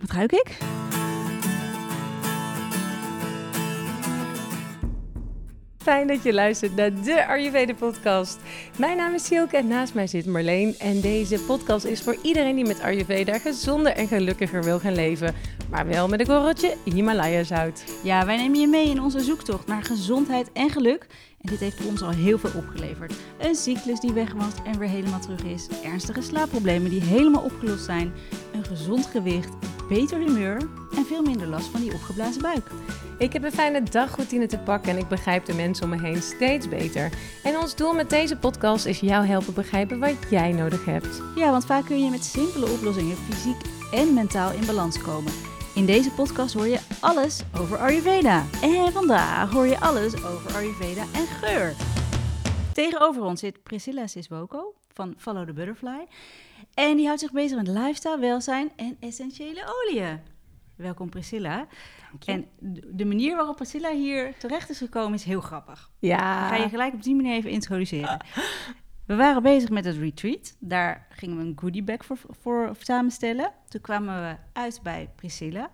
Wat ruik ik? Fijn dat je luistert naar de Ayurveda podcast. Mijn naam is Silke en naast mij zit Marleen. En deze podcast is voor iedereen die met Ayurveda gezonder en gelukkiger wil gaan leven. Maar wel met een korreltje Himalaya zout. Ja, wij nemen je mee in onze zoektocht naar gezondheid en geluk. En dit heeft voor ons al heel veel opgeleverd. Een cyclus die weg was en weer helemaal terug is. Ernstige slaapproblemen die helemaal opgelost zijn. Een gezond gewicht, beter humeur en veel minder last van die opgeblazen buik. Ik heb een fijne dagroutine te pakken en ik begrijp de mensen om me heen steeds beter. En ons doel met deze podcast is jou helpen begrijpen wat jij nodig hebt. Ja, want vaak kun je met simpele oplossingen fysiek en mentaal in balans komen. In deze podcast hoor je alles over Ayurveda. En vandaag hoor je alles over Ayurveda en geur. Tegenover ons zit Priscilla Siswoko van Follow the Butterfly. En die houdt zich bezig met lifestyle, welzijn en essentiële oliën. Welkom Priscilla. En de manier waarop Priscilla hier terecht is gekomen is heel grappig. Ja. Ik ga je gelijk op die manier even introduceren. We waren bezig met het retreat. Daar gingen we een goodie bag voor, voor samenstellen. Toen kwamen we uit bij Priscilla.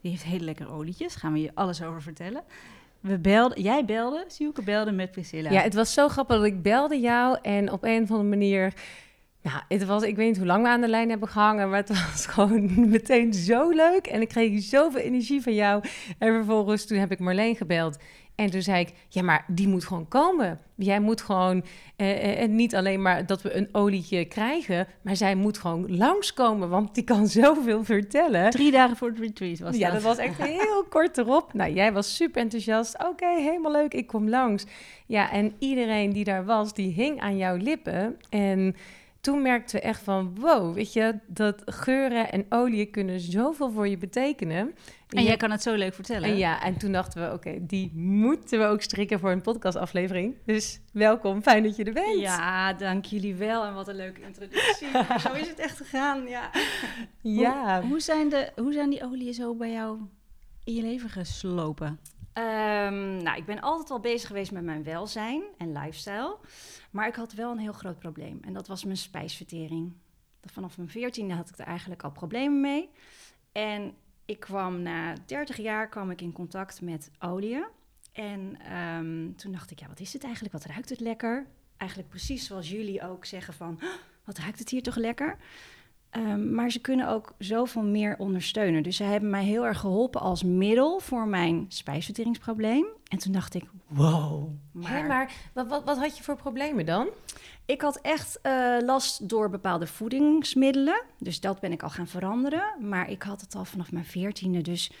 Die heeft hele lekkere olietjes. Gaan we je alles over vertellen. We belden, jij belde, Sielke belde met Priscilla. Ja, het was zo grappig dat ik belde jou en op een of andere manier... Nou, het was, ik weet niet hoe lang we aan de lijn hebben gehangen, maar het was gewoon meteen zo leuk. En ik kreeg zoveel energie van jou. En vervolgens toen heb ik Marleen gebeld. En toen zei ik, ja, maar die moet gewoon komen. Jij moet gewoon, eh, eh, niet alleen maar dat we een olietje krijgen, maar zij moet gewoon langskomen, want die kan zoveel vertellen. Drie dagen voor het retreat was dat. Ja, dat was echt heel kort erop. Nou, jij was super enthousiast. Oké, helemaal leuk, ik kom langs. Ja, en iedereen die daar was, die hing aan jouw lippen. En toen merkten we echt van, wow, weet je, dat geuren en olie kunnen zoveel voor je betekenen. En jij kan het zo leuk vertellen. En ja, en toen dachten we, oké, die moeten we ook strikken voor een podcastaflevering. Dus welkom, fijn dat je er bent. Ja, dank jullie wel en wat een leuke introductie. zo is het echt gegaan, ja. Ja. Hoe, hoe, zijn de, hoe zijn die oliën zo bij jou in je leven geslopen? Um, nou, ik ben altijd al bezig geweest met mijn welzijn en lifestyle. Maar ik had wel een heel groot probleem. En dat was mijn spijsvertering. Vanaf mijn veertiende had ik er eigenlijk al problemen mee. En ik kwam na 30 jaar kwam ik in contact met olie. En um, toen dacht ik, ja, wat is het eigenlijk? Wat ruikt het lekker? Eigenlijk precies zoals jullie ook zeggen van, wat ruikt het hier toch lekker? Um, maar ze kunnen ook zoveel meer ondersteunen. Dus ze hebben mij heel erg geholpen als middel voor mijn spijsverteringsprobleem. En toen dacht ik, wow. Maar, maar wat, wat, wat, had je voor problemen dan? Ik had echt uh, last door bepaalde voedingsmiddelen. Dus dat ben ik al gaan veranderen. Maar ik had het al vanaf mijn veertiende. Dus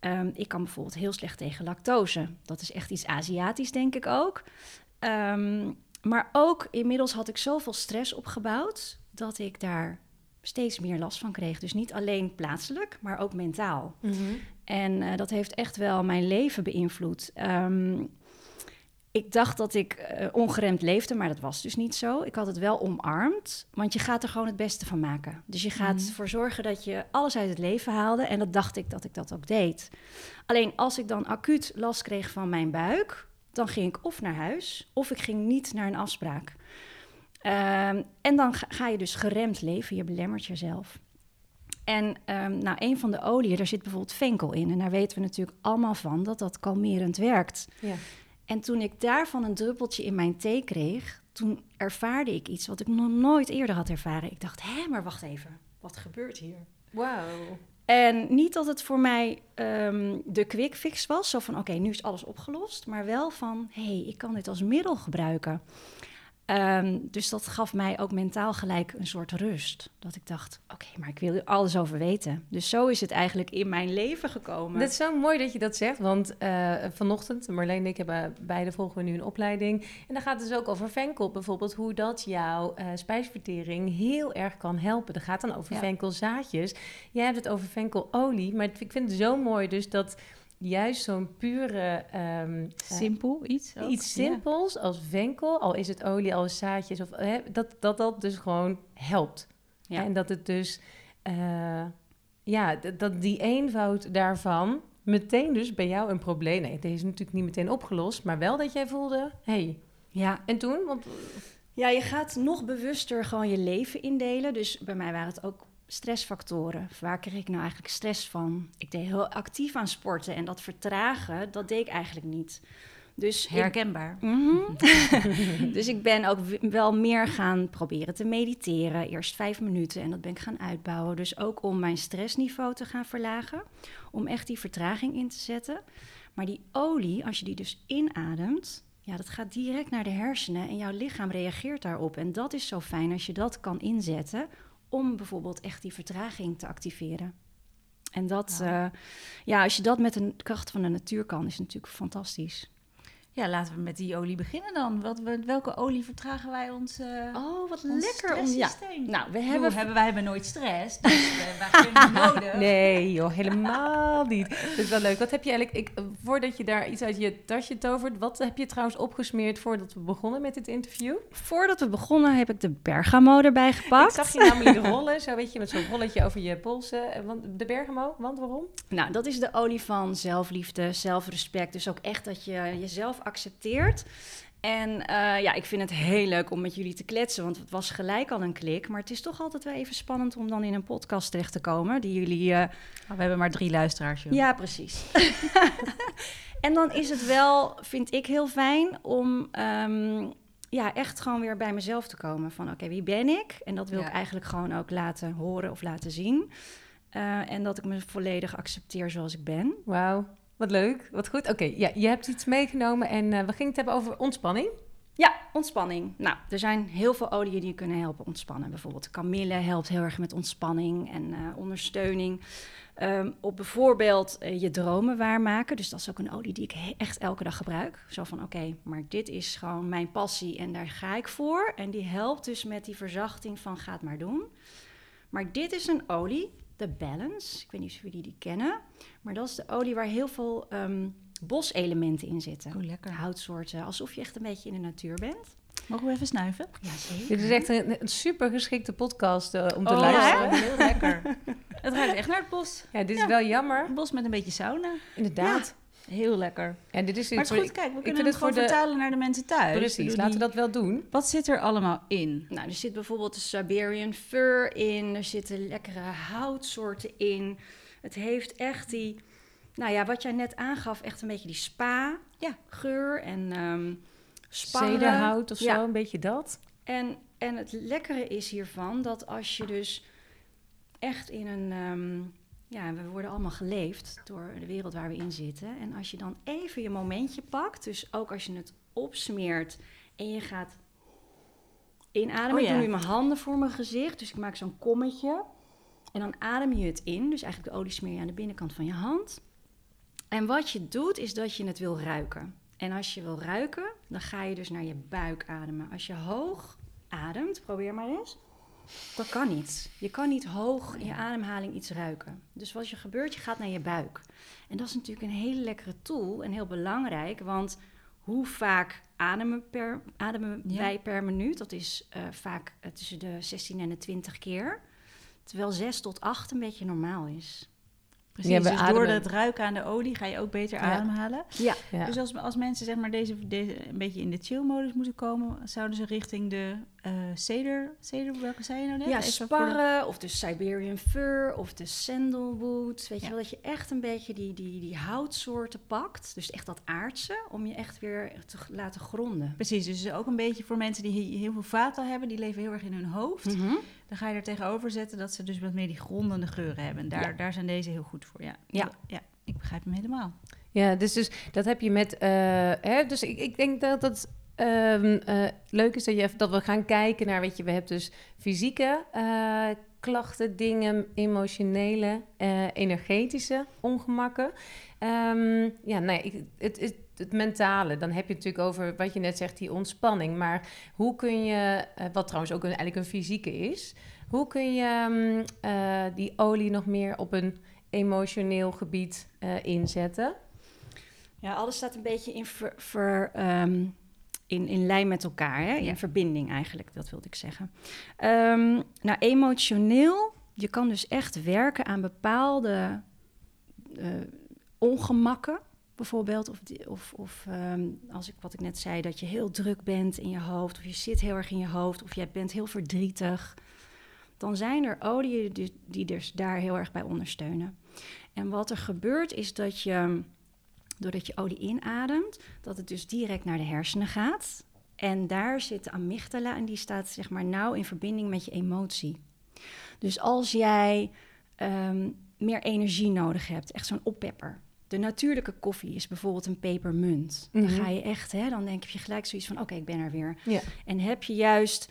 um, ik kan bijvoorbeeld heel slecht tegen lactose. Dat is echt iets Aziatisch, denk ik ook. Um, maar ook inmiddels had ik zoveel stress opgebouwd dat ik daar steeds meer last van kreeg. Dus niet alleen plaatselijk, maar ook mentaal. Mm -hmm. En uh, dat heeft echt wel mijn leven beïnvloed. Um, ik dacht dat ik uh, ongeremd leefde, maar dat was dus niet zo. Ik had het wel omarmd, want je gaat er gewoon het beste van maken. Dus je gaat ervoor mm. zorgen dat je alles uit het leven haalde. En dat dacht ik dat ik dat ook deed. Alleen als ik dan acuut last kreeg van mijn buik, dan ging ik of naar huis of ik ging niet naar een afspraak. Um, en dan ga, ga, je dus geremd leven, je belemmert jezelf. En um, nou, een van de oliën, daar zit bijvoorbeeld venkel in. En daar weten we natuurlijk allemaal van dat dat kalmerend werkt. Ja. En toen ik daarvan een druppeltje in mijn thee kreeg, toen ervaarde ik iets wat ik nog nooit eerder had ervaren. Ik dacht, hé, maar wacht even, wat gebeurt hier? Wauw. En niet dat het voor mij um, de quick fix was, zo van oké, okay, nu is alles opgelost, maar wel van hé, hey, ik kan dit als middel gebruiken. Um, dus dat gaf mij ook mentaal gelijk een soort rust. Dat ik dacht, oké, okay, maar ik wil er alles over weten. Dus zo is het eigenlijk in mijn leven gekomen. Dat is zo mooi dat je dat zegt, want uh, vanochtend, Marleen en ik hebben beide volgen we nu een opleiding. En dan gaat het dus ook over venkel, bijvoorbeeld hoe dat jouw uh, spijsvertering heel erg kan helpen. Dat gaat dan over ja. venkelzaadjes. Jij hebt het over venkelolie, maar ik vind het zo mooi dus dat juist zo'n pure... Um, Simpel iets? Ook. Iets simpels ja. als venkel, al is het olie, al is zaadjes, of, hè, dat, dat dat dus gewoon helpt. Ja. En dat het dus... Uh, ja, dat die eenvoud daarvan meteen dus bij jou een probleem... Nee, deze is natuurlijk niet meteen opgelost, maar wel dat jij voelde... hey, ja. En toen? Want... Ja, je gaat nog bewuster gewoon je leven indelen. Dus bij mij waren het ook stressfactoren. Waar kreeg ik nou eigenlijk stress van? Ik deed heel actief aan sporten en dat vertragen, dat deed ik eigenlijk niet. Dus ik- Herkenbaar. Mhm. dus ik ben ook wel meer gaan proberen te mediteren. Eerst vijf minuten en dat ben ik gaan uitbouwen. Dus ook om mijn stressniveau te gaan verlagen. Om echt die vertraging in te zetten. Maar die olie, als je die dus inademt, ja, dat gaat direct naar de hersenen en jouw lichaam reageert daarop. En dat is zo fijn als je dat kan inzetten om bijvoorbeeld echt die vertraging te activeren. En dat, Wauw. eh, ja, als je dat met de kracht van de natuur kan, is het natuurlijk fantastisch. Ja, laten we met die olie beginnen dan. Wat, we- welke olie vertragen wij ons, eh Oh, wat ons lekker om. Ja. stresssysteem? Nou, we Hebben, hebben. hebben, wij hebben nooit stress, dus we hebben geen nodig. Nee, joh, helemaal niet. Dat is wel leuk. Wat heb je eigenlijk, ik, voordat je daar iets uit je tasje tovert, wat heb je trouwens opgesmeerd voordat we begonnen met dit interview? Voordat we begonnen heb ik de Bergamo erbij gepakt. Ik zag je namelijk rollen, zo weet je, met zo'n rolletje over je polsen. Eh, Want de Bergamo, want waarom? Nou, dat is de olie van zelfliefde, zelfrespect. Dus ook echt dat je jezelf accepteert. En eh, ja, ik vind het heel leuk om met jullie te kletsen, want het was gelijk al een klik. Maar het is toch altijd wel even spannend om dan in een podcast terecht te komen, die jullie... eh, Oh, we hebben maar drie luisteraars, joh. Ja, precies. en dan is het wel, vind ik heel fijn om ehm, ja, echt gewoon weer bij mezelf te komen. Van oké, wie ben ik? En dat wil Ja. ik eigenlijk gewoon ook laten horen of laten zien. Eh, en dat ik me volledig accepteer zoals ik ben. Wauw, wat leuk, wat goed. Oké, ja, je hebt iets meegenomen en eh, we gingen het hebben over ontspanning. Ja, ontspanning. Nou, er zijn heel veel oliën die kunnen helpen ontspannen. Bijvoorbeeld kamille helpt heel erg met ontspanning en eh, ondersteuning. Ehm, op bijvoorbeeld eh, je dromen waarmaken. Dus dat is ook een olie die ik echt elke dag gebruik. Zo van, oké, maar dit is gewoon mijn passie en daar ga ik voor. En die helpt dus met die verzachting van ga het maar doen. Maar dit is een olie, de Balance. Ik weet niet of jullie die kennen. Maar dat is de olie waar heel veel ehm, boselementen in zitten. Oh, lekker. Houtsoorten, alsof je echt een beetje in de natuur bent. Mogen we even snuiven? Ja, zeker. Dit is echt een, een super geschikte podcast eh, om te Oh, luisteren. ja, heel lekker. Het ruikt echt naar het bos. Ja, dit is Ja. wel jammer. Een bos met een beetje sauna. Inderdaad. Heel lekker. En dit is Maar het is goed, kijk, we kunnen het gewoon de- vertalen naar de mensen thuis. Precies, laten we dat wel doen. Wat zit er allemaal in? Nou, er zit bijvoorbeeld de Siberian fur in. Er zitten lekkere houtsoorten in. Het heeft echt die, nou ja, wat jij net aangaf, echt een beetje die spa Ja. geur en sparren. Zederhout of Ja. zo, een beetje dat. En, en het lekkere is hiervan dat als je dus echt in een... ehm, ja, we worden allemaal geleefd door de wereld waar we in zitten. En als je dan even je momentje pakt, dus ook als je het opsmeert en je gaat inademen. Oh Ik doe nu mijn handen voor mijn gezicht, dus ik maak zo'n kommetje. En dan adem je het in, dus eigenlijk de olie smeer je aan de binnenkant van je hand. En wat je doet, is dat je het wil ruiken. En als je wil ruiken, dan ga je dus naar je buik ademen. Als je hoog ademt, probeer maar eens. Dat kan niet. Je kan niet hoog in je ademhaling iets ruiken. Dus wat er gebeurt, je gaat naar je buik. En dat is natuurlijk een hele lekkere tool en heel belangrijk. Want hoe vaak ademen, per, ademen Ja. wij per minuut? Dat is eh, vaak eh, tussen de 16 en de 20 keer. Terwijl 6 tot 8 een beetje normaal is. Precies, Ja, we dus door ademen- het ruiken aan de olie ga je ook beter Ja. ademhalen. Ja, Ja. Dus als, als mensen zeg maar deze, deze een beetje in de chill-modus moeten komen, zouden ze richting de eh cedar, cedar, welke zei je nou net? Ja, Even voor de- sparren of de Siberian fur of de sandalwood. Weet Ja. je wel, dat je echt een beetje die, die, die houtsoorten pakt. Dus echt dat aardse, om je echt weer te laten gronden. Precies, dus ook een beetje voor mensen die he- heel veel vata hebben, die leven heel erg in hun hoofd. Mhm. Dan ga je er tegenover zetten dat ze dus wat meer die grondende geuren hebben. En daar, Ja. daar zijn deze heel goed voor, ja. Ja. ja. Ik begrijp hem helemaal. Ja, dus, dus dat heb je met. eh, hè, dus ik, ik denk dat het ehm, eh, leuk is dat, je, dat we gaan kijken naar. Weet je, we hebben dus fysieke eh, klachten, dingen, emotionele, energetische ongemakken. Ehm, ja, nou ja, ik, het, het, het mentale, dan heb je het natuurlijk over wat je net zegt, die ontspanning. Maar hoe kun je, eh, wat trouwens ook een, eigenlijk een fysieke is, hoe kun je ehm, eh, die olie nog meer op een emotioneel gebied eh, inzetten? Ja, alles staat een beetje in, ver, ver, ehm, in, in lijn met elkaar. Hè? In Ja. verbinding eigenlijk, dat wilde ik zeggen. Ehm, nou, emotioneel, je kan dus echt werken aan bepaalde ongemakken. Bijvoorbeeld, of, of, of ehm, als ik, wat ik net zei, dat je heel druk bent in je hoofd, of je zit heel erg in je hoofd, of jij bent heel verdrietig. dan zijn er oliën die, die dus daar heel erg bij ondersteunen. En wat er gebeurt is dat je, doordat je olie inademt, dat het dus direct naar de hersenen gaat. En daar zit de amygdala en die staat zeg maar nauw in verbinding met je emotie. Dus als jij ehm, meer energie nodig hebt, echt zo'n oppepper. De natuurlijke koffie is bijvoorbeeld een pepermunt. Dan Mhm. ga je echt, hè, dan denk je gelijk zoiets van: oké, ik ben er weer. Ja. En heb je juist,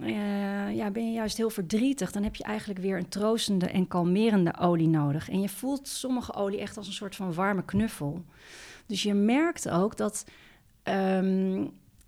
eh, ja, ben je juist heel verdrietig, dan heb je eigenlijk weer een troostende en kalmerende olie nodig. En je voelt sommige olie echt als een soort van warme knuffel. Dus je merkt ook dat ehm,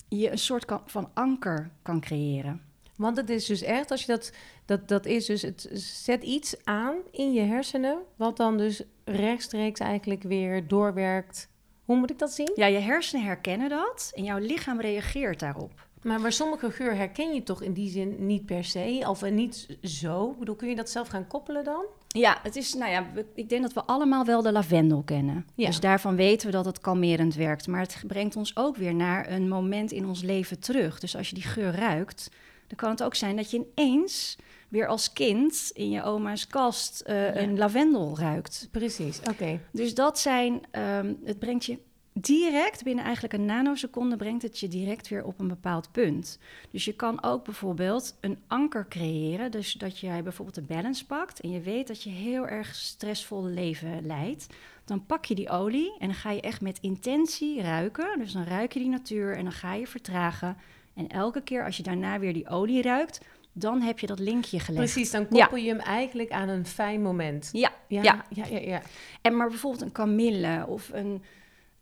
je een soort van anker kan creëren. Want het is dus echt, als je dat, dat, dat is dus, het zet iets aan in je hersenen, wat dan dus rechtstreeks eigenlijk weer doorwerkt. Hoe moet ik dat zien? Ja, je hersenen herkennen dat en jouw lichaam reageert daarop. Maar, maar sommige geur herken je toch in die zin niet per se, of eh, niet zo. Ik bedoel, kun je dat zelf gaan koppelen dan? Ja, het is, nou ja, ik denk dat we allemaal wel de lavendel kennen. Ja. Dus daarvan weten we dat het kalmerend werkt. Maar het brengt ons ook weer naar een moment in ons leven terug. Dus als je die geur ruikt, dan kan het ook zijn dat je ineens weer als kind in je oma's kast eh, een lavendel ruikt. Precies, oké. Dus dat zijn, ehm, het brengt je direct, binnen eigenlijk een nanoseconde, brengt het je direct weer op een bepaald punt. Dus je kan ook bijvoorbeeld een anker creëren. Dus dat jij bijvoorbeeld de balance pakt en je weet dat je heel erg stressvol leven leidt. Dan pak je die olie en dan ga je echt met intentie ruiken. Dus dan ruik je die natuur en dan ga je vertragen. En elke keer als je daarna weer die olie ruikt, dan heb je dat linkje gelegd. Precies, dan koppel je hem eigenlijk aan een fijn moment. Ja, Ja, Ja. ja, ja. ja. En maar bijvoorbeeld een kamille of een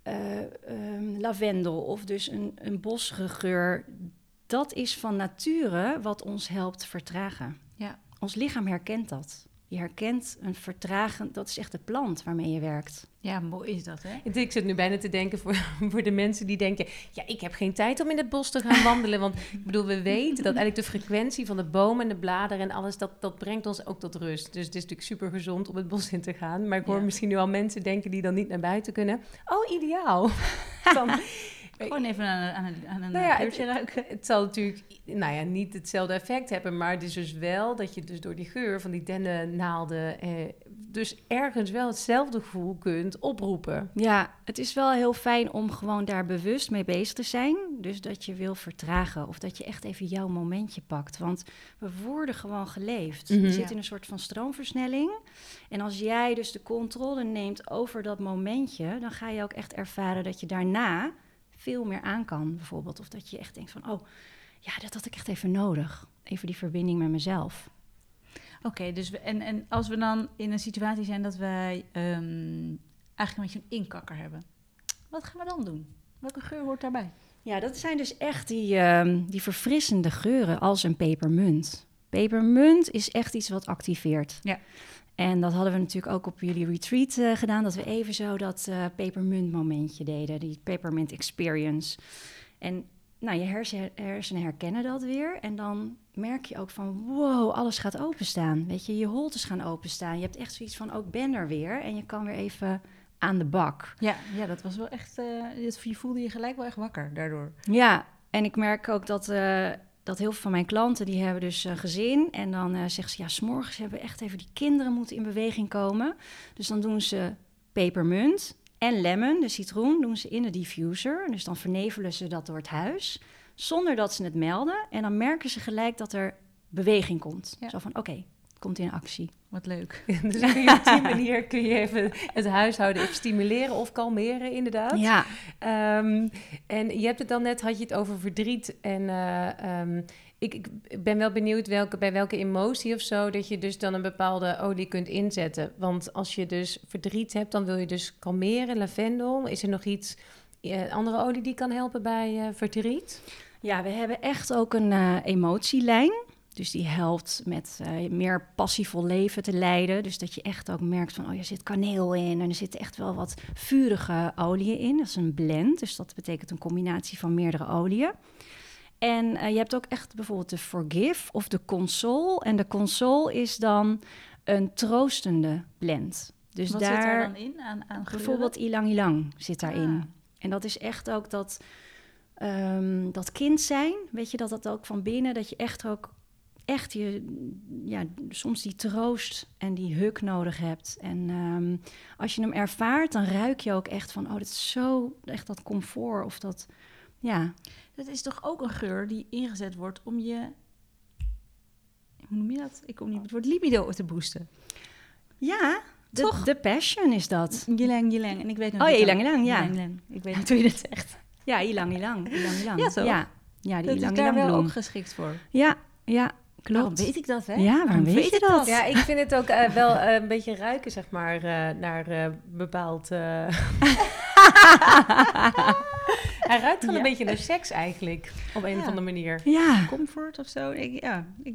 eh, ehm, lavendel of dus een, een bosgeur. Dat is van nature wat ons helpt vertragen. Ja. Ons lichaam herkent dat. Je herkent een vertragen, dat is echt de plant waarmee je werkt. Ja, mooi is dat, hè? Ik zit nu bijna te denken voor, voor de mensen die denken... ja, ik heb geen tijd om in het bos te gaan wandelen. Want ik bedoel, we weten dat eigenlijk de frequentie van de bomen en de bladeren en alles... dat, dat brengt ons ook tot rust. Dus het is natuurlijk super gezond om het bos in te gaan. Maar ik hoor Ja. misschien nu al mensen denken die dan niet naar buiten kunnen. Oh, ideaal. Dan, Gewoon even aan, een- aan een, aan een Nou ja, geurtje ruiken. het zal natuurlijk nou ja, niet hetzelfde effect hebben... maar het is dus wel dat je dus door die geur van die dennennaalden... Eh, dus ergens wel hetzelfde gevoel kunt oproepen. Ja, het is wel heel fijn om gewoon daar bewust mee bezig te zijn. Dus dat je wil vertragen of dat je echt even jouw momentje pakt. Want we worden gewoon geleefd. Mhm. Je zit in een soort van stroomversnelling. En als jij dus de controle neemt over dat momentje, dan ga je ook echt ervaren dat je daarna veel meer aan kan, bijvoorbeeld. Of dat je echt denkt van, oh, ja, dat had ik echt even nodig. Even die verbinding met mezelf. Oké, dus we, en, en als we dan in een situatie zijn dat wij ehm, eigenlijk een beetje een inkakker hebben, wat gaan we dan doen? Welke geur hoort daarbij? Ja, dat zijn dus echt die, ehm, die verfrissende geuren als een pepermunt. Pepermunt is echt iets wat activeert. Ja. En dat hadden we natuurlijk ook op jullie retreat eh, gedaan, dat we even zo dat eh pepermunt momentje deden, die peppermint experience. En nou, je hersen, hersenen herkennen dat weer en dan merk je ook van wow, alles gaat openstaan. Weet je, je holtes gaan openstaan. Je hebt echt zoiets van ook ben er weer en je kan weer even aan de bak. Ja, ja dat was wel echt, eh, je voelde je gelijk wel echt wakker daardoor. Ja, en ik merk ook dat, dat heel veel van mijn klanten, die hebben dus een gezin. En dan eh, zeggen ze, ja, s'morgens hebben echt even die kinderen moeten in beweging komen. Dus dan doen ze pepermunt en lemon, de citroen, doen ze in de diffuser. Dus dan vernevelen ze dat door het huis, zonder dat ze het melden. En dan merken ze gelijk dat er beweging komt. Ja. Zo van, oké, komt in actie. Wat leuk. Dus kun je op die manier kun je even het huishouden even stimuleren of kalmeren, inderdaad. Ja, Ehm, en je hebt het dan net, had je het over verdriet. En eh, ehm, ik, ik ben wel benieuwd welke, bij welke emotie of zo... dat je dus dan een bepaalde olie kunt inzetten. Want als je dus verdriet hebt, dan wil je dus kalmeren, lavendel. Is er nog iets, eh, andere olie die kan helpen bij eh, verdriet? Ja, we hebben echt ook een eh, emotielijn. Dus die helpt met eh, meer passievol leven te leiden. Dus dat je echt ook merkt van, oh, er zit kaneel in en er zitten echt wel wat vurige oliën in. Dat is een blend, dus dat betekent een combinatie van meerdere oliën. En eh, je hebt ook echt bijvoorbeeld de Forgive of de Console. En de Console is dan een troostende blend. Dus wat daar, zit daar dan in aan, aan? Bijvoorbeeld ilang ilang zit daarin. Ah. En dat is echt ook dat, ehm, dat kind zijn. Weet je, dat dat ook van binnen, dat je echt ook echt je, ja, soms die troost en die huk nodig hebt. En ehm, als je hem ervaart, dan ruik je ook echt van, oh, dit is zo, echt dat comfort of dat, ja. Dat is toch ook een geur die ingezet wordt om je... Hoe noem je dat? Ik kom niet op het woord libido te boosten. Ja, de, Toch? de passion is dat. Ylang Ylang. En ik weet nog Oh, Ylang dat- Ylang, ja. Ylang Ylang. Ik weet niet hoe je je dat zegt. Ja, ilang ilang, ilang ilang. Ja, toch? Ja, ja die Dat is daar wel ook geschikt voor. Ja, ja, klopt. Waarom weet ik dat, hè? Ja, waarom weet je dat? Ja, ik vind het ook eh, wel eh, een beetje ruiken, zeg maar, eh, naar eh, bepaald... eh, Hij ruikt gewoon Ja. een beetje naar seks eigenlijk, op een Ja. of andere manier. Ja, Comfort of zo. Ik, ja, ik,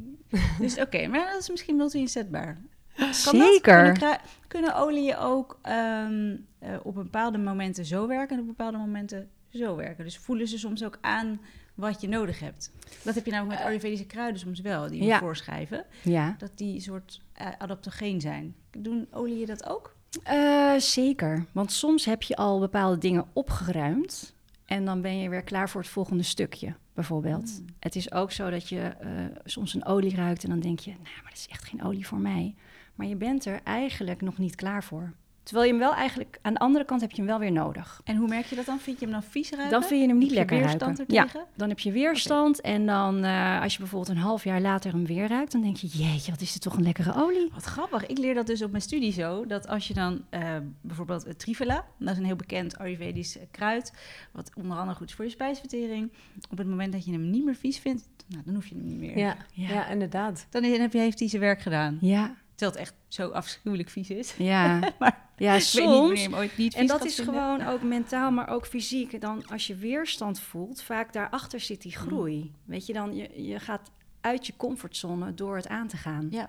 dus oké, maar dat is misschien multi-inzetbaar. Kan dat? zeker. Kunnen, kunnen oliën ook ehm, eh, op bepaalde momenten zo werken en op bepaalde momenten zo werken? Dus voelen ze soms ook aan wat je nodig hebt? Dat heb je namelijk met Ayurvedische kruiden soms wel, die we Ja. voorschrijven. Ja, Dat die een soort eh, adaptogeen zijn. Doen oliën dat ook? Eh, zeker. Want soms heb je al bepaalde dingen opgeruimd. En dan ben je weer klaar voor het volgende stukje, bijvoorbeeld. Mm. Het is ook zo dat je eh, soms een olie ruikt en dan denk je... nou, maar dat is echt geen olie voor mij. Maar je bent er eigenlijk nog niet klaar voor. Terwijl je hem wel eigenlijk... aan de andere kant heb je hem wel weer nodig. En hoe merk je dat dan? Vind je hem dan vies ruiken? Dan vind je hem niet Heb je lekker weerstand ruiken. Ja, ertegen? dan heb je weerstand. En dan eh, als je bijvoorbeeld een half jaar later hem weer ruikt... dan denk je, jeetje, wat is dit toch een lekkere olie. Wat grappig. Ik leer dat dus op mijn studie zo. Dat als je dan eh, bijvoorbeeld het trivela, dat is een heel bekend Ayurvedisch eh, kruid, wat onder andere goed is voor je spijsvertering. Op het moment dat je hem niet meer vies vindt, nou, dan hoef je hem niet meer. Ja, Ja. ja. inderdaad. Dan heb je, heeft hij zijn werk gedaan. Ja, Terwijl het echt zo afschuwelijk vies is. ja. Maar ja Ik weet niet wanneer soms... je hem ooit niet vies En dat is vinden. gewoon ook mentaal, maar ook fysiek. Dan als je weerstand voelt, vaak daarachter zit die groei. Weet je dan, je, je gaat uit je comfortzone door het aan te gaan. Ja.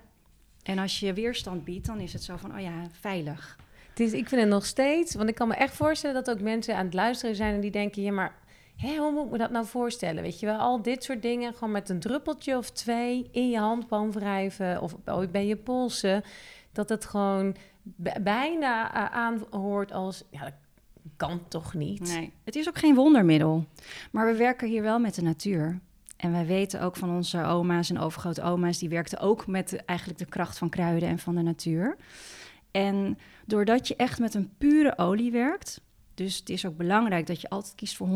En als je weerstand biedt, dan is het zo van, oh ja, veilig. Het is, ik vind het nog steeds, want ik kan me echt voorstellen dat ook mensen aan het luisteren zijn en die denken, ja, maar hè, hoe moet ik me dat nou voorstellen? Weet je wel, al dit soort dingen, gewoon met een druppeltje of twee in je handpalm wrijven of bij je polsen, dat het gewoon bijna aanhoort als, ja, dat kan toch niet? Nee, het is ook geen wondermiddel. Maar we werken hier wel met de natuur. En wij weten ook van onze oma's en overgrote oma's, die werkten ook met eigenlijk de kracht van kruiden en van de natuur. En doordat je echt met een pure olie werkt, dus het is ook belangrijk dat je altijd kiest voor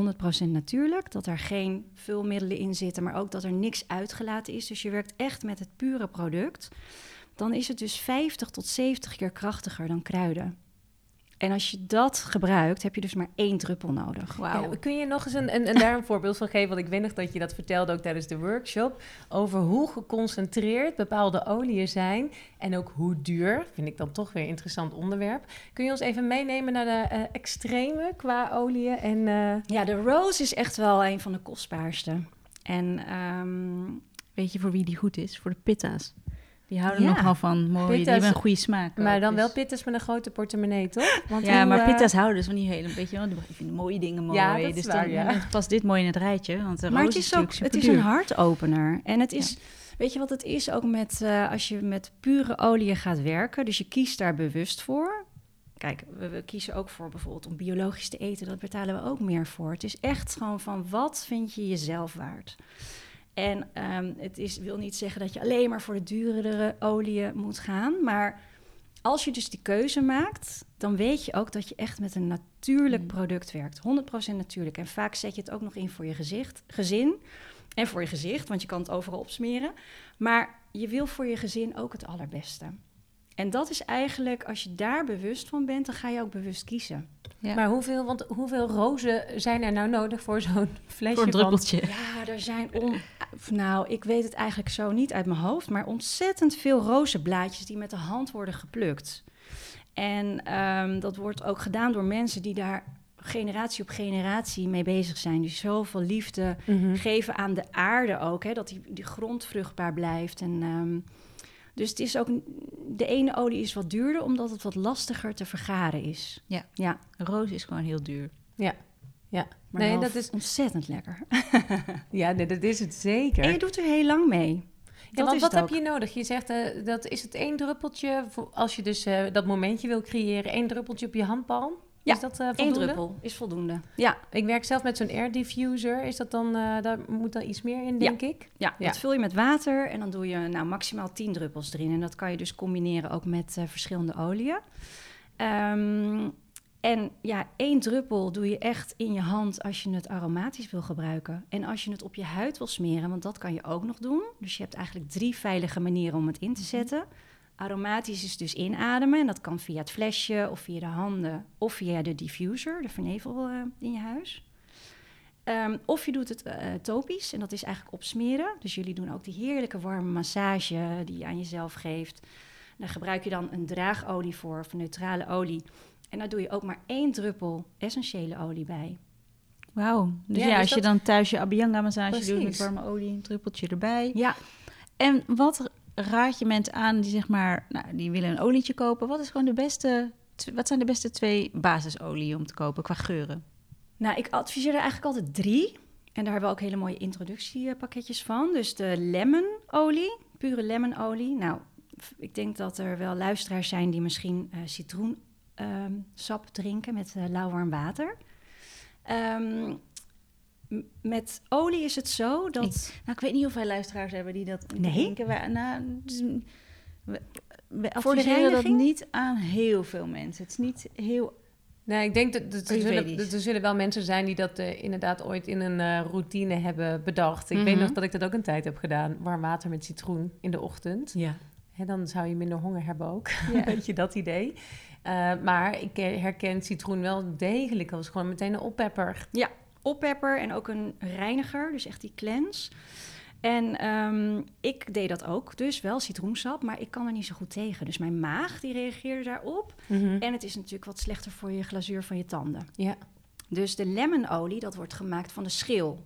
100% natuurlijk, dat er geen vulmiddelen in zitten, maar ook dat er niks uitgelaten is. Dus je werkt echt met het pure product. Dan is het dus 50 tot 70 keer krachtiger dan kruiden. En als je dat gebruikt, heb je dus maar één druppel nodig. Wauw. Ja, kun je nog eens een, een, een, daar een voorbeeld van geven? Want ik weet nog dat je dat vertelde ook tijdens de workshop. Over hoe geconcentreerd bepaalde oliën zijn. En ook hoe duur. Vind ik dan toch weer een interessant onderwerp. Kun je ons even meenemen naar de eh, extreme qua oliën? En, eh, Ja, de rose is echt wel een van de kostbaarste. En ehm, Weet je voor wie die goed is? Voor de pitta's. Die houden Ja. nogal van mooie, die Pitta's. hebben een goede smaak. maar ook, dan dus- wel pitters met een grote portemonnee, toch? Want Ja, hoe, maar eh, pitta's houden dus van die hele, weet je wel, die vinden mooie dingen mooi. Ja, dat is dus waar, dan ja. past dit mooi in het rijtje, want de maar roos het is ook het is een hartopener. En het is, weet je wat het is ook met eh, als je met pure oliën gaat werken, dus je kiest daar bewust voor. Kijk, we, we kiezen ook voor bijvoorbeeld om biologisch te eten, dat betalen we ook meer voor. Het is echt gewoon van wat vind je jezelf waard? En ehm, het is, wil niet zeggen dat je alleen maar voor de duurdere oliën moet gaan, maar als je dus die keuze maakt, dan weet je ook dat je echt met een natuurlijk Mm. product werkt. 100% natuurlijk. En vaak zet je het ook nog in voor je gezicht, gezin en voor je gezicht, want je kan het overal opsmeren. Maar je wil voor je gezin ook het allerbeste. En dat is eigenlijk, als je daar bewust van bent, dan ga je ook bewust kiezen. Ja. Maar hoeveel, want hoeveel rozen zijn er nou nodig voor zo'n flesje Voor een druppeltje. Ja, er zijn on... Nou, ik weet het eigenlijk zo niet uit mijn hoofd, maar ontzettend veel rozenblaadjes die met de hand worden geplukt. En ehm, dat wordt ook gedaan door mensen die daar generatie op generatie mee bezig zijn. Die zoveel liefde Mhm. geven aan de aarde ook, hè, dat die, die grond vruchtbaar blijft. En, ehm, dus het is ook, de ene olie is wat duurder, omdat het wat lastiger te vergaren is. Ja. ja Roos is gewoon heel duur. Maar Nee, dat is- ontzettend lekker. Ja, nee, dat is het zeker. En je doet er heel lang mee. Ja, want wat heb je nodig? Je zegt eh, dat is het één druppeltje als je dus eh, dat momentje wil creëren, één druppeltje op je handpalm. Ja, is dat Eén voldoende? druppel is voldoende. Ja, Ik werk zelf met zo'n air diffuser. Is dat dan, daar moet dan iets meer in, denk ik? ja, Ja. dat vul je met water en dan doe je nou, maximaal 10 druppels erin. En dat kan je dus combineren ook met verschillende oliën. Ehm, en ja, één druppel doe je echt in je hand als je het aromatisch wil gebruiken. En als je het op je huid wil smeren, want dat kan je ook nog doen. Dus je hebt eigenlijk drie veilige manieren om het in te zetten. Aromatisch is dus inademen. En dat kan via het flesje of via de handen of via de diffuser, de vernevel eh, in je huis. Ehm, of je doet het eh, topisch en dat is eigenlijk opsmeren. Dus jullie doen ook die heerlijke warme massage die je aan jezelf geeft. Daar gebruik je dan een draagolie voor, of een neutrale olie. En daar doe je ook maar één druppel essentiële olie bij. Wauw. Dus Ja, ja, dus als je dan thuis je Abhyanga massage doet met warme olie, een druppeltje erbij. Ja, En wat raad je mensen aan die zeg maar, nou, die willen een olietje kopen? Wat is gewoon de beste, wat zijn de beste twee basisolieën om te kopen qua geuren? Nou, ik adviseer er eigenlijk altijd drie. En daar hebben we ook hele mooie introductiepakketjes van. Dus de lemon-olie, pure lemon-olie. Nou, ik denk dat er wel luisteraars zijn die misschien eh citroensap drinken met eh, lauw warm water. Ehm, met olie is het zo dat... Nou, ik weet niet of wij luisteraars hebben die dat Nee? denken. Wij, nou, dus, we, we Voor de adviseren dat niet aan heel veel mensen. Het is niet heel... Nee, ik denk dat, dat er, zullen, dat er zullen wel mensen zijn die dat eh, inderdaad ooit in een eh, routine hebben bedacht. Ik weet Mhm. nog dat ik dat ook een tijd heb gedaan. Warm water met citroen in de ochtend. Ja. Dan zou je minder honger hebben ook. Ja. Weet je, dat idee. Eh, maar ik herken citroen wel degelijk als gewoon meteen een oppepper. oppepper en ook een reiniger, dus echt die cleanse. En ehm, ik deed dat ook, dus wel citroensap, maar ik kan er niet zo goed tegen. Dus mijn maag die reageerde daarop. En het is natuurlijk wat slechter voor je glazuur van je tanden. Ja. Dus de lemonolie, dat wordt gemaakt van de schil.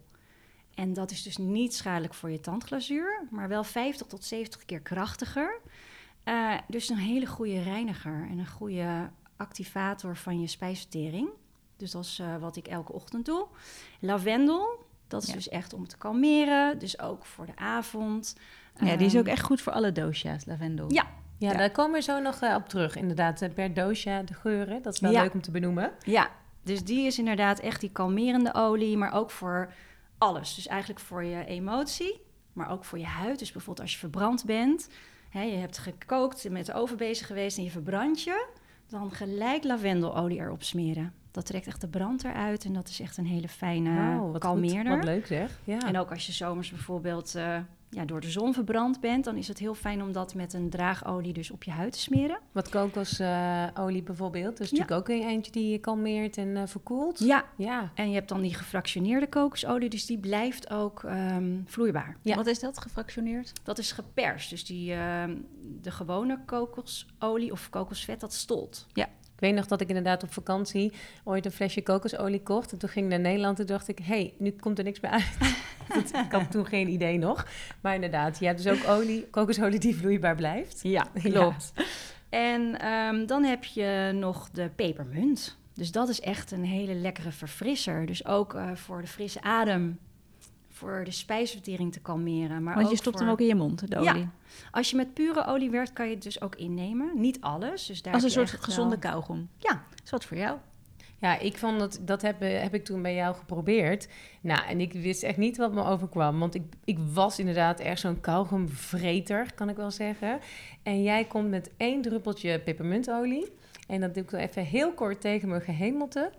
En dat is dus niet schadelijk voor je tandglazuur, maar wel 50 tot 70 keer krachtiger. Eh, dus een hele goede reiniger en een goede activator van je spijsvertering. Dus dat is eh, wat ik elke ochtend doe. Lavendel, dat is Ja. dus echt om te kalmeren, dus ook voor de avond. Ja, die is ook Ehm, echt goed voor alle dosha's, lavendel. Ja. Ja, Ja. daar komen we zo nog eh, op terug. Inderdaad, per dosha de geuren. Dat is wel Ja. leuk om te benoemen. Ja, dus die is inderdaad echt die kalmerende olie, maar ook voor alles. Dus eigenlijk voor je emotie, maar ook voor je huid. Dus bijvoorbeeld als je verbrand bent, hè, je hebt gekookt, met de oven bezig geweest en je verbrandt je, dan gelijk lavendelolie erop smeren. Dat trekt echt de brand eruit en dat is echt een hele fijne Wauw, wat goed. kalmeerder. Wat leuk zeg. Ja. En ook als je zomers bijvoorbeeld eh, ja, door de zon verbrand bent, dan is het heel fijn om dat met een draagolie dus op je huid te smeren. Wat kokosolie bijvoorbeeld. Dus natuurlijk ook een eentje die je kalmeert en eh, verkoelt. Ja, Ja. En je hebt dan die gefractioneerde kokosolie, dus die blijft ook ehm, vloeibaar. Ja. Wat is dat, gefractioneerd? Dat is geperst, dus die, ehm, de gewone kokosolie of kokosvet, dat stolt. Ik weet nog dat ik inderdaad op vakantie ooit een flesje kokosolie kocht. En toen ging ik naar Nederland en dacht ik, hé, hey, nu komt er niks meer uit. Dat- ik had toen geen idee nog. Maar inderdaad, je hebt dus ook olie, kokosolie die vloeibaar blijft. Ja, Ja. En ehm, dan heb je nog de pepermunt. Dus dat is echt een hele lekkere verfrisser. Dus ook eh, voor de frisse adem, voor de spijsvertering te kalmeren. Maar Want ook je stopt voor... hem ook in je mond, de Ja, olie. Als je met pure olie werkt, kan je het dus ook innemen. Niet alles. Dus daar Als een soort echt gezonde wel- kauwgom. Ja. Is wat voor jou? Ja, ik vond dat, dat heb, eh, heb ik toen bij jou geprobeerd. Nou, en ik wist echt niet wat me overkwam. Want ik, ik was inderdaad echt zo'n kauwgomvreter, kan ik wel zeggen. En jij komt met één druppeltje pepermuntolie. En dat doe ik dan even heel kort tegen mijn gehemelte.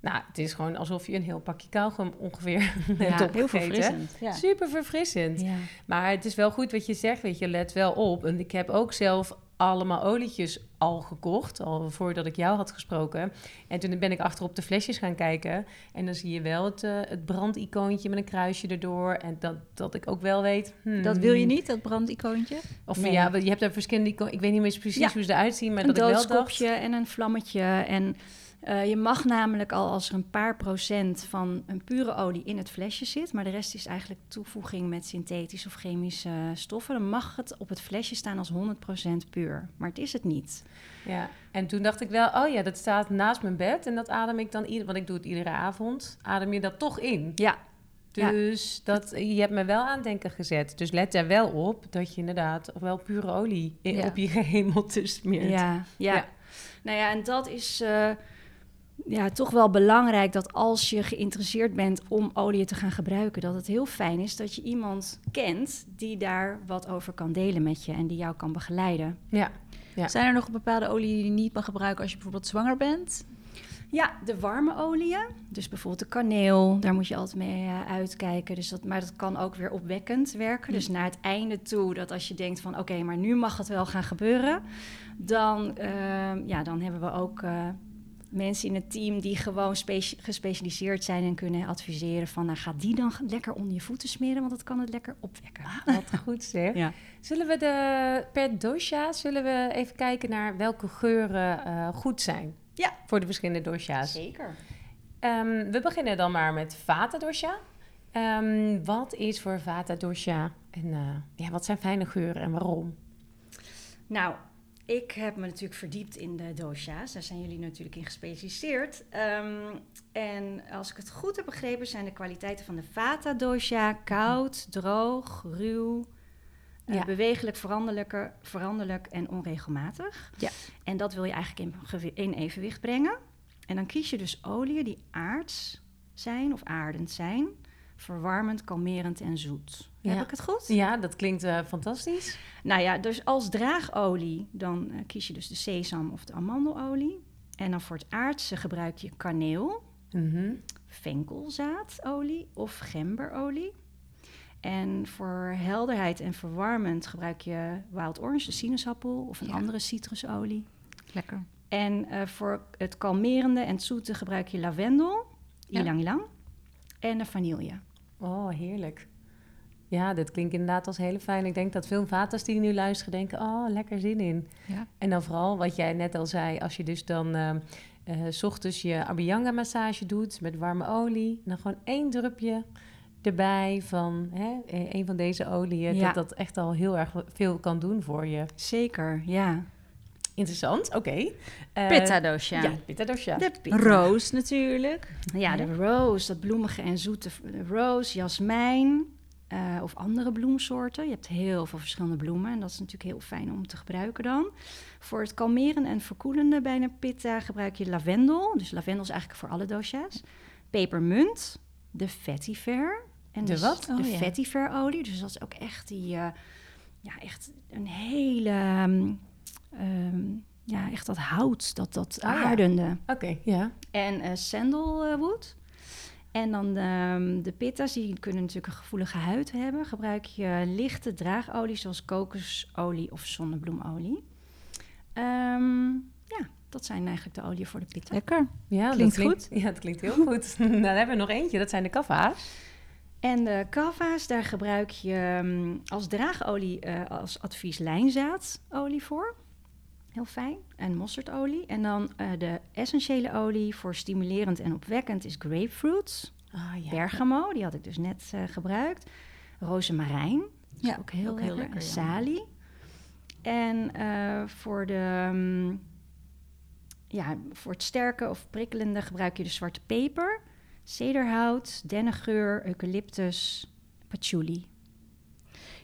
Nou, het is gewoon alsof je een heel pakje kauwgom ongeveer hebt heel Heel opgegeten. verfrissend. Ja. Super verfrissend. Ja. Maar het is wel goed wat je zegt, weet je, let wel op. En ik heb ook zelf allemaal olietjes al gekocht, al voordat ik jou had gesproken. En toen ben ik achter op de flesjes gaan kijken. En dan zie je wel het, eh, het brandicoontje met een kruisje erdoor. En dat, dat ik ook wel weet... hmm, Dat wil je niet, dat brandicoontje? Of Nee. ja, je hebt daar verschillende. Ik weet niet meer precies Ja. hoe ze eruit zien, maar een dat ik wel doodskopje dacht... en een vlammetje. En eh, je mag namelijk al als er een paar procent van een pure olie in het flesje zit, maar de rest is eigenlijk toevoeging met synthetische of chemische stoffen, dan mag het op het flesje staan als 100% puur. Maar het is het niet. Ja, en toen dacht ik wel, oh ja, dat staat naast mijn bed. En dat adem ik dan, ieder, want ik doe het iedere avond, adem je dat toch in. Ja, Ja. Dus dat, je hebt me wel aan denken gezet. Dus let er wel op dat je inderdaad wel pure olie in- Ja. op je gehemelte smeert. ja, ja. Ja. Nou ja, en dat is. eh, ja, toch wel belangrijk dat als je geïnteresseerd bent om olie te gaan gebruiken, dat het heel fijn is dat je iemand kent die daar wat over kan delen met je en die jou kan begeleiden. Ja. Ja. Zijn er nog bepaalde olie die je niet mag gebruiken als je bijvoorbeeld zwanger bent? Ja, de warme oliën. Dus bijvoorbeeld de kaneel, daar moet je altijd mee eh, uitkijken. Dus dat, maar dat kan ook weer opwekkend werken. Dus naar het einde toe, dat als je denkt van... oké, maar nu mag het wel gaan gebeuren... dan, ehm, ja, dan hebben we ook eh, mensen in het team... die gewoon speci- gespecialiseerd zijn en kunnen adviseren van... nou, ga die dan lekker onder je voeten smeren... want dat kan het lekker opwekken. Wat goed zeg. Ja. Zullen we de, per dosha, zullen we even kijken naar welke geuren eh, goed zijn? Ja. Voor de verschillende dosha's. Zeker. Ehm, we beginnen dan maar met vata dosha. Ehm, wat is voor vata dosha en eh, ja, wat zijn fijne geuren en waarom? Nou, ik heb me natuurlijk verdiept in de dosha's. Daar zijn jullie natuurlijk in gespecialiseerd. Ehm, en als ik het goed heb begrepen, zijn de kwaliteiten van de Vata dosha koud, droog, ruw, eh, bewegelijk, veranderlijke, veranderlijk en onregelmatig. Ja. En dat wil je eigenlijk in, in evenwicht brengen. En dan kies je dus oliën die aards zijn of aardend zijn. Verwarmend, kalmerend en zoet. Ja. Heb ik het goed? Ja, dat klinkt eh, fantastisch. Nou ja, dus als draagolie, dan eh, kies je dus de sesam of de amandelolie. En dan voor het aardse gebruik je kaneel, Mhm. venkelzaadolie of gemberolie. En voor helderheid en verwarmend gebruik je wild orange, de sinaasappel of een Ja. andere citrusolie. Lekker. En eh, voor het kalmerende en het zoete gebruik je lavendel, ilang ilang, en de vanille. Oh, heerlijk. Ja, dit klinkt inderdaad als hele fijn. Ik denk dat veel vatas die nu luisteren denken, oh, lekker zin in. Ja. En dan vooral wat jij net al zei, als je dus dan eh, eh, s ochtends je Abhyanga massage doet met warme olie, dan gewoon één drupje erbij van hè, eh, een van deze oliën, Ja. dat dat echt al heel erg veel kan doen voor je. Zeker, ja. Interessant, oké. Eh, Pitta dosha. Ja, pitta dosha. De pitta. Roos natuurlijk. Ja, de rose, dat bloemige en zoete de rose, jasmijn eh, of andere bloemsoorten. Je hebt heel veel verschillende bloemen en dat is natuurlijk heel fijn om te gebruiken dan. Voor het kalmeren en verkoelende bij een pitta gebruik je lavendel. Dus lavendel is eigenlijk voor alle dosha's. Pepermunt, de vetiver. En De dus wat? De Oh, ja. vetiver olie. Dus dat is ook echt die, eh, ja, echt een hele, ehm, ehm, ja, echt dat hout, dat, dat Ah, ja. aardende. Oké, ja. En eh sandalwood. En dan de, de pitta's, die kunnen natuurlijk een gevoelige huid hebben. Gebruik je lichte draagolie zoals kokosolie of zonnebloemolie. Ehm, ja, dat zijn eigenlijk de oliën voor de pitta. Lekker. Ja, Klinkt dat klinkt Ja, dat klinkt heel goed. nou, dan hebben we nog eentje, dat zijn de kava's. En de kava's, daar gebruik je als draagolie eh, als advies lijnzaadolie voor. Heel fijn. En mostardolie. En dan eh, de essentiële olie voor stimulerend en opwekkend is grapefruit. Ah, ja. Bergamo, die had ik dus net eh, gebruikt. Rozemarijn, Ja, ook heel ook heel lekker. lekker, ja. Salie. En eh, voor, de, mm, ja, voor het sterke of prikkelende gebruik je de zwarte peper, cederhout, dennengeur, eucalyptus, patchouli.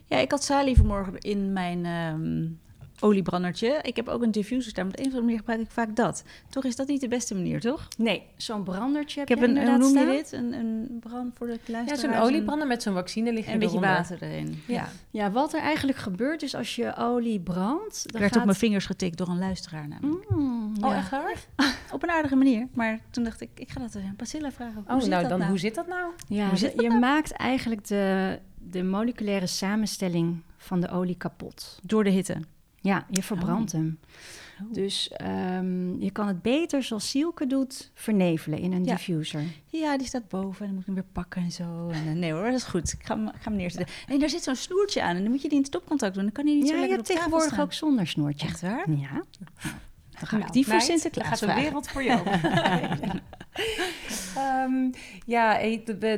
Ja, ik had salie vanmorgen in mijn ehm, oliebrandertje. Ik heb ook een diffuser staan, de een of andere manier gebruik ik vaak dat. Toch is dat niet de beste manier, toch? Nee, zo'n brandertje heb Ik heb een, hoe noem je dit? Een, een brand voor de Ja, luisteraars. zo'n oliebrander met zo'n vaccine ligt En een beetje eronder. water erin. Ja. Ja. Ja, wat er eigenlijk gebeurt is als je olie brandt... Ik werd gaat... op mijn vingers getikt door een luisteraar namelijk. Mm, Oh, ja. echt waar? Op een aardige manier. Maar toen dacht ik, ik ga dat aan Priscilla vragen. Hoe Oh, zit nou dat dan, nou? hoe zit dat nou? Ja, Hoe zit de- dat je nou? maakt eigenlijk de, de moleculaire samenstelling van de olie kapot. Door de hitte. Ja, je verbrandt hem. Oh. Dus ehm, je kan het beter, zoals Sielke doet, vernevelen in een Ja. diffuser. Ja, die staat boven en dan moet ik hem weer pakken en zo. En, eh, nee hoor, dat is goed. Ik ga hem, ga hem neerzetten. En daar zit zo'n snoertje aan en dan moet je die in stopcontact doen. Dan kan hij niet zo Ja, je lekker hebt op tafel tegenwoordig staan. ook zonder snoertje. Echt waar? Ja. Dan ga Nou, ik die voor Sinterklaas gaat de wereld voor jou. Ehm, ja,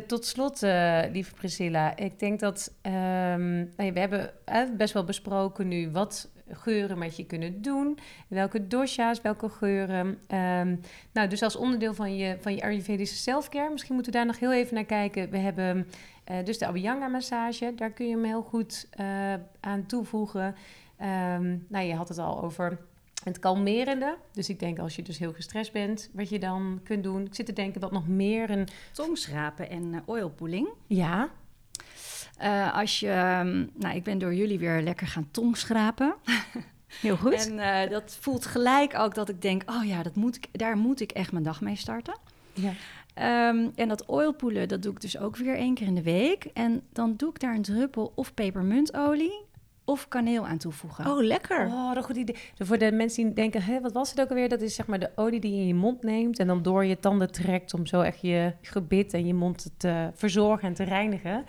tot slot, eh, lieve Priscilla. Ik denk dat ehm, nou ja, we hebben eh, best wel besproken nu wat geuren met je kunnen doen. Welke dosha's, welke geuren. Ehm, nou, dus als onderdeel van je, van je Ayurvedische selfcare, misschien moeten we daar nog heel even naar kijken. We hebben eh, dus de Abhyanga massage. Daar kun je hem heel goed eh, aan toevoegen. Ehm, nou, je had het al over Het kalmerende. Dus ik denk als je dus heel gestrest bent, wat je dan kunt doen. Ik zit te denken dat nog meer een... Tongschrapen en uh, oilpooling. Ja. Uh, als je... Um, nou, ik ben door jullie weer lekker gaan tongschrapen. Heel goed. En uh, dat voelt gelijk ook dat ik denk... oh ja, dat moet ik, daar moet ik echt mijn dag mee starten. Ja. Um, en dat oilpoelen, dat doe ik dus ook weer één keer in de week. En dan doe ik daar een druppel of pepermuntolie of kaneel aan toevoegen. Oh, lekker. Oh, dat goed idee. Voor de mensen die denken, Hé, wat was het ook alweer? Dat is zeg maar de olie die je in je mond neemt en dan door je tanden trekt om zo echt je gebit en je mond te verzorgen en te reinigen.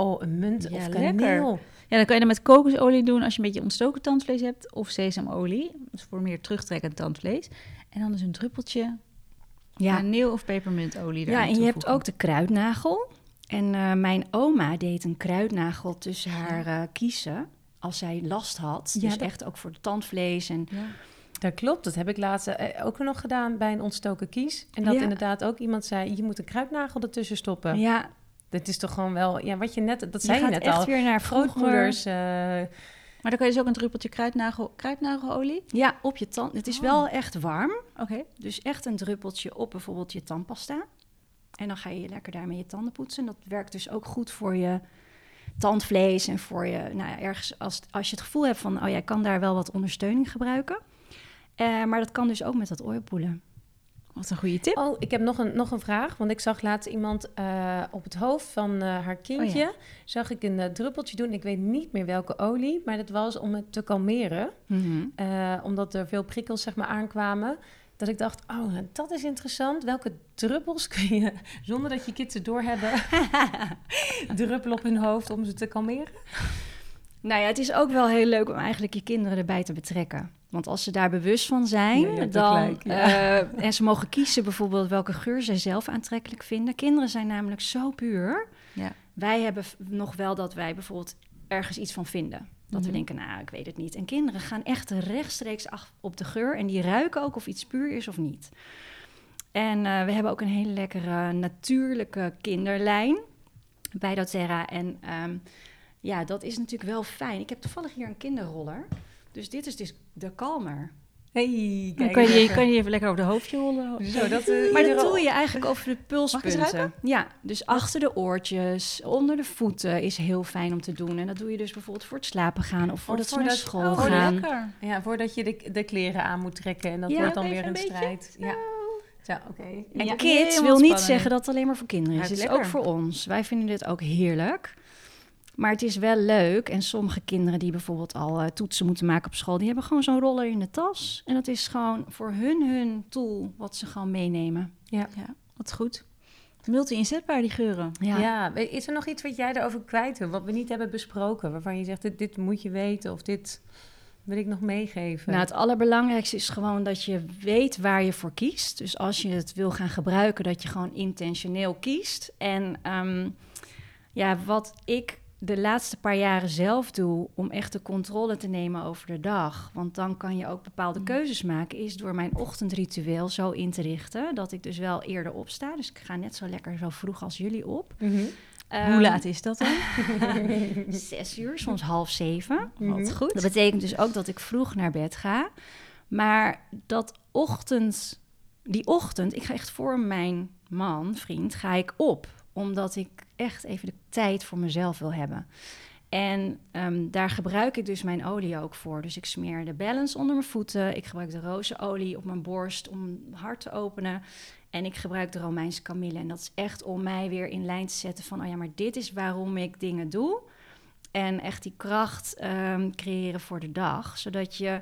Oh, een munt ja, of lekker. kaneel. Ja, dan kan je dat met kokosolie doen als je een beetje ontstoken tandvlees hebt. Of sesamolie, dus voor meer terugtrekkend tandvlees. En dan dus een druppeltje Ja, kaneel of pepermuntolie ja en je hebt ook de kruidnagel. En eh, mijn oma deed een kruidnagel tussen haar eh, kiezen als zij last had. Ja, dus dat- echt ook voor het tandvlees. En Ja. Dat klopt, dat heb ik laatst eh, ook nog gedaan bij een ontstoken kies. En dat Ja. inderdaad ook iemand zei, je moet een kruidnagel ertussen stoppen. ja, Dat is toch gewoon wel, ja, wat je net, dat je zei je, gaat net echt al. weer naar. Grootmoeders, eh, Maar dan kan je dus ook een druppeltje kruidnagel, kruidnagelolie. Ja, op je tand. Het is Oh. wel echt warm. Oké. Dus echt een druppeltje op bijvoorbeeld je tandpasta. En dan ga je lekker daarmee je tanden poetsen. Dat werkt dus ook goed voor je tandvlees en voor je, nou ja, ergens als, als je het gevoel hebt van, oh jij kan daar wel wat ondersteuning gebruiken. Eh, maar dat kan dus ook met dat oilpoelen. Wat een goede tip. Oh, ik heb nog een, nog een vraag. Want ik zag laatst iemand eh, op het hoofd van eh, haar kindje... Oh zag ik een eh, druppeltje doen. Ik weet niet meer welke olie, maar dat was om het te kalmeren. Eh, omdat er veel prikkels zeg maar, aankwamen. Dat ik dacht, oh, dat is interessant. Welke druppels kun je, zonder dat je kids het doorhebben... druppelen op hun hoofd om ze te kalmeren? Nou ja, het is ook wel heel leuk om eigenlijk je kinderen erbij te betrekken. Want als ze daar bewust van zijn, dan, gelijk, ja. eh, en ze mogen kiezen bijvoorbeeld welke geur zij zelf aantrekkelijk vinden. Kinderen zijn namelijk zo puur. Ja. Wij hebben nog wel dat wij bijvoorbeeld ergens iets van vinden. Dat we Mhm. denken, nou, ik weet het niet. En kinderen gaan echt rechtstreeks af op de geur en die ruiken ook of iets puur is of niet. En eh, we hebben ook een hele lekkere natuurlijke kinderlijn bij doTERRA. En ehm, ja, dat is natuurlijk wel fijn. Ik heb toevallig hier een kinderroller. Dus dit is dus de kalmer. Hey, Dan kijk kan je, even. kan je even lekker over de hoofdje rollen. Zo, dat, eh, Maar dat doe je eigenlijk over de pulspunten. Ja, dus achter de oortjes, onder de voeten is heel fijn om te doen. En dat doe je dus bijvoorbeeld voor het slapen gaan of voordat ze naar voordat- school oh, gaan. lekker. Ja, voordat je de, de kleren aan moet trekken. En dat Ja, wordt dan weer een strijd. Ja. Zo, oké. En Ja, kids wil niet zeggen dat het alleen maar voor kinderen is. Ja, Het is lekker. ook voor ons. Wij vinden dit ook heerlijk. Maar het is wel leuk. En sommige kinderen die bijvoorbeeld al eh, toetsen moeten maken op school... die hebben gewoon zo'n roller in de tas. En dat is gewoon voor hun hun tool wat ze gewoon meenemen. Ja. Ja, wat goed. Multi-inzetbaar, die geuren. Ja. is er nog iets wat jij daarover kwijt wil? Wat we niet hebben besproken? Waarvan je zegt, dit, dit moet je weten of dit wil ik nog meegeven? Nou, het allerbelangrijkste is gewoon dat je weet waar je voor kiest. Dus als je het wil gaan gebruiken, dat je gewoon intentioneel kiest. En ehm, ja, wat ik de laatste paar jaren zelf doe om echt de controle te nemen over de dag. Want dan kan je ook bepaalde keuzes maken. Is door mijn ochtendritueel zo in te richten dat ik dus wel eerder opsta. Dus ik ga net zo lekker zo vroeg als jullie op. Mhm. Hoe Ehm, laat is dat dan? Zes uur, soms half zeven. Mhm. Wat goed. Dat betekent dus ook dat ik vroeg naar bed ga. Maar dat ochtend, die ochtend, ik ga echt voor mijn man, vriend, ga ik op. Omdat ik echt even de tijd voor mezelf wil hebben. En ehm, daar gebruik ik dus mijn olie ook voor. Dus ik smeer de balance onder mijn voeten. Ik gebruik de rozenolie op mijn borst om hart te openen. En ik gebruik de Romeinse kamille. En dat is echt om mij weer in lijn te zetten van... oh ja, maar dit is waarom ik dingen doe. En echt die kracht ehm, creëren voor de dag. Zodat je,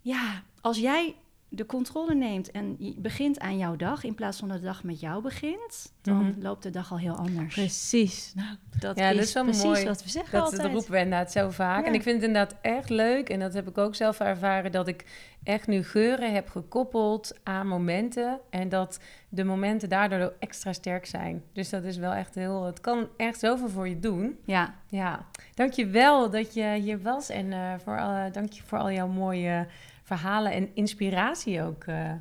ja, als jij de controle neemt en begint aan jouw dag... in plaats van dat de dag met jou begint... dan Mhm. loopt de dag al heel anders. Precies. Nou, dat Ja, is, dat is wel precies mooi. wat we zeggen Dat, altijd. dat roepen we inderdaad zo vaak. Ja. En ik vind het inderdaad echt leuk. En dat heb ik ook zelf ervaren. Dat ik echt nu geuren heb gekoppeld aan momenten. En dat de momenten daardoor extra sterk zijn. Dus dat is wel echt heel... Het kan echt zoveel voor je doen. Ja, Ja, dank je wel dat je hier was. En eh voor alle, dank je voor al jouw mooie verhalen en inspiratie ook. eh.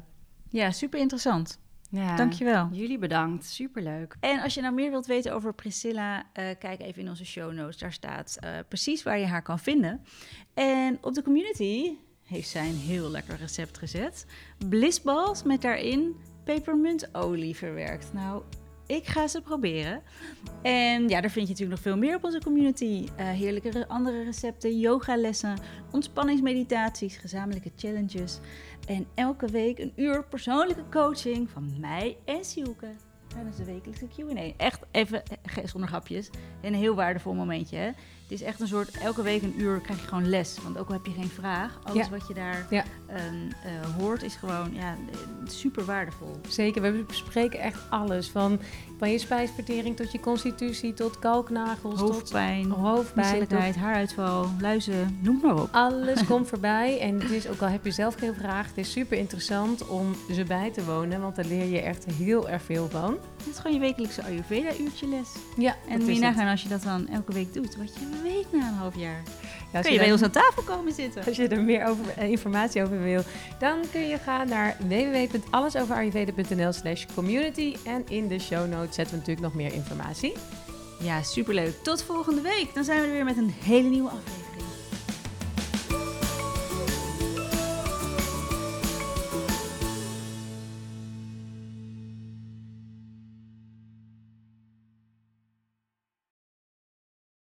Ja, super interessant. ja. Dankjewel. Jullie bedankt, superleuk. En als je nou meer wilt weten over Priscilla, eh, kijk even in onze show notes. Daar staat eh, precies waar je haar kan vinden. En op de community heeft zij een heel lekker recept gezet. Blissballs met daarin pepermuntolie verwerkt. Nou, ik ga ze proberen. En ja, daar vind je natuurlijk nog veel meer op onze community. Uh, heerlijke andere recepten, yogalessen, ontspanningsmeditaties, gezamenlijke challenges. En elke week een uur persoonlijke coaching van mij en Sielke tijdens de wekelijkse Q&A. Echt even zonder grapjes. Een heel waardevol momentje. Hè? Het is echt een soort, elke week een uur krijg je gewoon les. Want ook al heb je geen vraag, alles wat je daar ja. um, uh, hoort is gewoon ja, super waardevol. Zeker, we bespreken echt alles. Van, van je spijsvertering tot je constitutie, tot kalknagels, hoofdpijn, tot hoofdpijn, haaruitval, luizen, noem maar op. Alles komt voorbij. En het is, ook al heb je zelf geen vraag, het is super interessant om ze bij te wonen. Want daar leer je echt heel erg veel van. Het is gewoon je wekelijkse Ayurveda-uurtje les. Ja, en moet je nagaan als je dat dan elke week doet, wat je weet na een half jaar. Ja, kun je, bij ons aan tafel komen zitten. Als je er meer over, eh, informatie over wil, dan kun je gaan naar www.allesoverayurveda.nl slash community. En in de show notes zetten we natuurlijk nog meer informatie. Ja, superleuk. Tot volgende week. Dan zijn we er weer met een hele nieuwe aflevering.